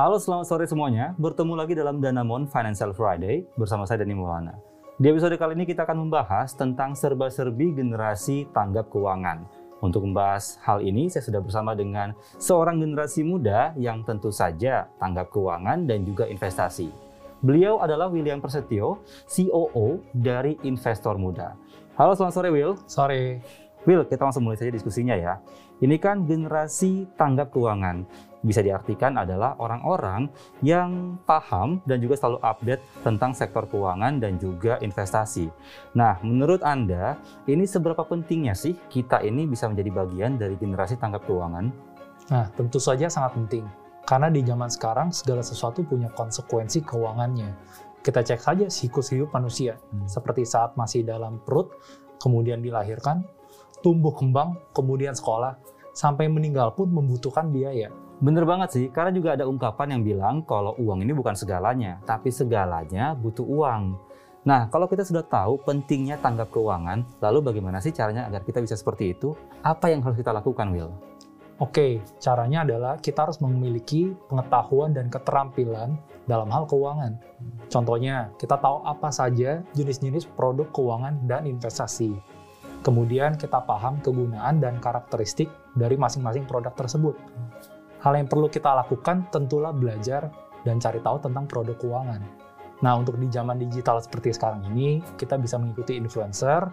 Halo, selamat sore semuanya. Bertemu lagi dalam Danamon Financial Friday bersama saya Dani Maulana. Di episode kali ini kita akan membahas tentang serba-serbi generasi tanggap keuangan. Untuk membahas hal ini, saya sudah bersama dengan seorang generasi muda yang tentu saja tanggap keuangan dan juga investasi. Beliau adalah William Persetio, COO dari Investor Muda. Halo, selamat sore Will. Sore. Will, kita langsung mulai saja diskusinya ya. Ini kan generasi tanggap keuangan. Bisa diartikan adalah orang-orang yang paham dan juga selalu update tentang sektor keuangan dan juga investasi. Nah, menurut Anda, ini seberapa pentingnya sih kita ini bisa menjadi bagian dari generasi tanggap keuangan? Nah, tentu saja sangat penting. Karena di zaman sekarang segala sesuatu punya konsekuensi keuangannya. Kita cek saja siklus hidup manusia, hmm. seperti saat masih dalam perut, kemudian dilahirkan, tumbuh kembang, kemudian sekolah, sampai meninggal pun membutuhkan biaya. Bener banget sih, karena juga ada ungkapan yang bilang kalau uang ini bukan segalanya, tapi segalanya butuh uang. Nah, kalau kita sudah tahu pentingnya tanggap keuangan, lalu bagaimana sih caranya agar kita bisa seperti itu? Apa yang harus kita lakukan, Will? Oke, caranya adalah kita harus memiliki pengetahuan dan keterampilan dalam hal keuangan. Contohnya, kita tahu apa saja jenis-jenis produk keuangan dan investasi. Kemudian kita paham kegunaan dan karakteristik dari masing-masing produk tersebut. Hal yang perlu kita lakukan tentulah belajar dan cari tahu tentang produk keuangan. Nah, untuk di zaman digital seperti sekarang ini, kita bisa mengikuti influencer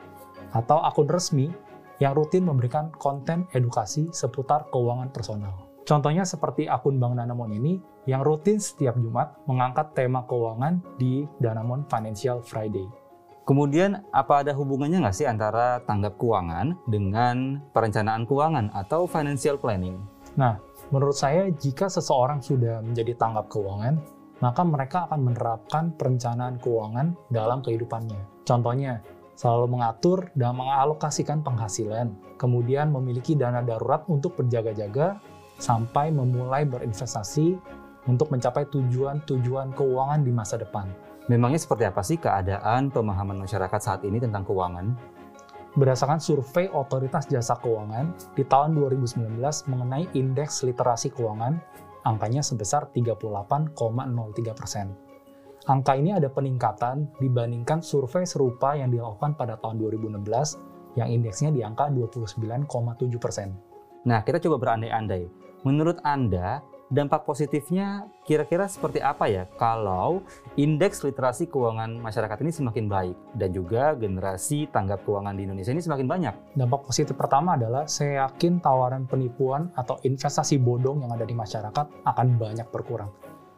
atau akun resmi yang rutin memberikan konten edukasi seputar keuangan personal. Contohnya seperti akun Bank Danamon ini yang rutin setiap Jumat mengangkat tema keuangan di Danamon Financial Friday. Kemudian apa ada hubungannya nggak sih antara tanggap keuangan dengan perencanaan keuangan atau financial planning? Nah, menurut saya jika seseorang sudah menjadi tanggap keuangan, maka mereka akan menerapkan perencanaan keuangan dalam kehidupannya. Contohnya, selalu mengatur dan mengalokasikan penghasilan, kemudian memiliki dana darurat untuk berjaga-jaga, sampai memulai berinvestasi untuk mencapai tujuan-tujuan keuangan di masa depan. Memangnya seperti apa sih keadaan pemahaman masyarakat saat ini tentang keuangan? Berdasarkan survei Otoritas Jasa Keuangan di tahun 2019 mengenai indeks literasi keuangan, angkanya sebesar 38,03 persen. Angka ini ada peningkatan dibandingkan survei serupa yang dilakukan pada tahun 2016 yang indeksnya di angka 29,7 persen. Nah, kita coba berandai-andai. Menurut Anda, dampak positifnya kira-kira seperti apa ya kalau indeks literasi keuangan masyarakat ini semakin baik dan juga generasi tanggap keuangan di Indonesia ini semakin banyak? Dampak positif pertama adalah saya yakin tawaran penipuan atau investasi bodong yang ada di masyarakat akan banyak berkurang.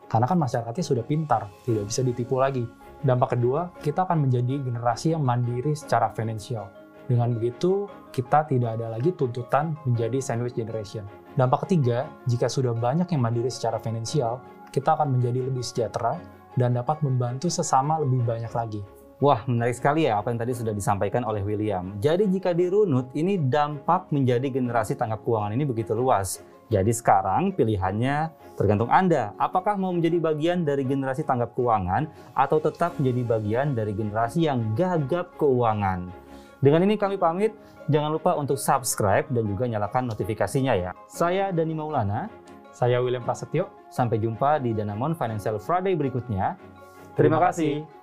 Karena kan masyarakatnya sudah pintar, tidak bisa ditipu lagi. Dampak kedua, kita akan menjadi generasi yang mandiri secara finansial. Dengan begitu, kita tidak ada lagi tuntutan menjadi sandwich generation Dampak ketiga, jika sudah banyak yang mandiri secara finansial, kita akan menjadi lebih sejahtera dan dapat membantu sesama lebih banyak lagi. Wah, menarik sekali ya apa yang tadi sudah disampaikan oleh William. Jadi jika dirunut, ini dampak menjadi generasi tanggap keuangan ini begitu luas. Jadi sekarang pilihannya tergantung Anda. Apakah mau menjadi bagian dari generasi tanggap keuangan atau tetap menjadi bagian dari generasi yang gagap keuangan? Dengan ini kami pamit. Jangan lupa untuk subscribe dan juga nyalakan notifikasinya ya. Saya Dani Maulana. Saya William Prasetyo. Sampai jumpa di Danamon Financial Friday berikutnya. Terima, Terima kasih. kasih.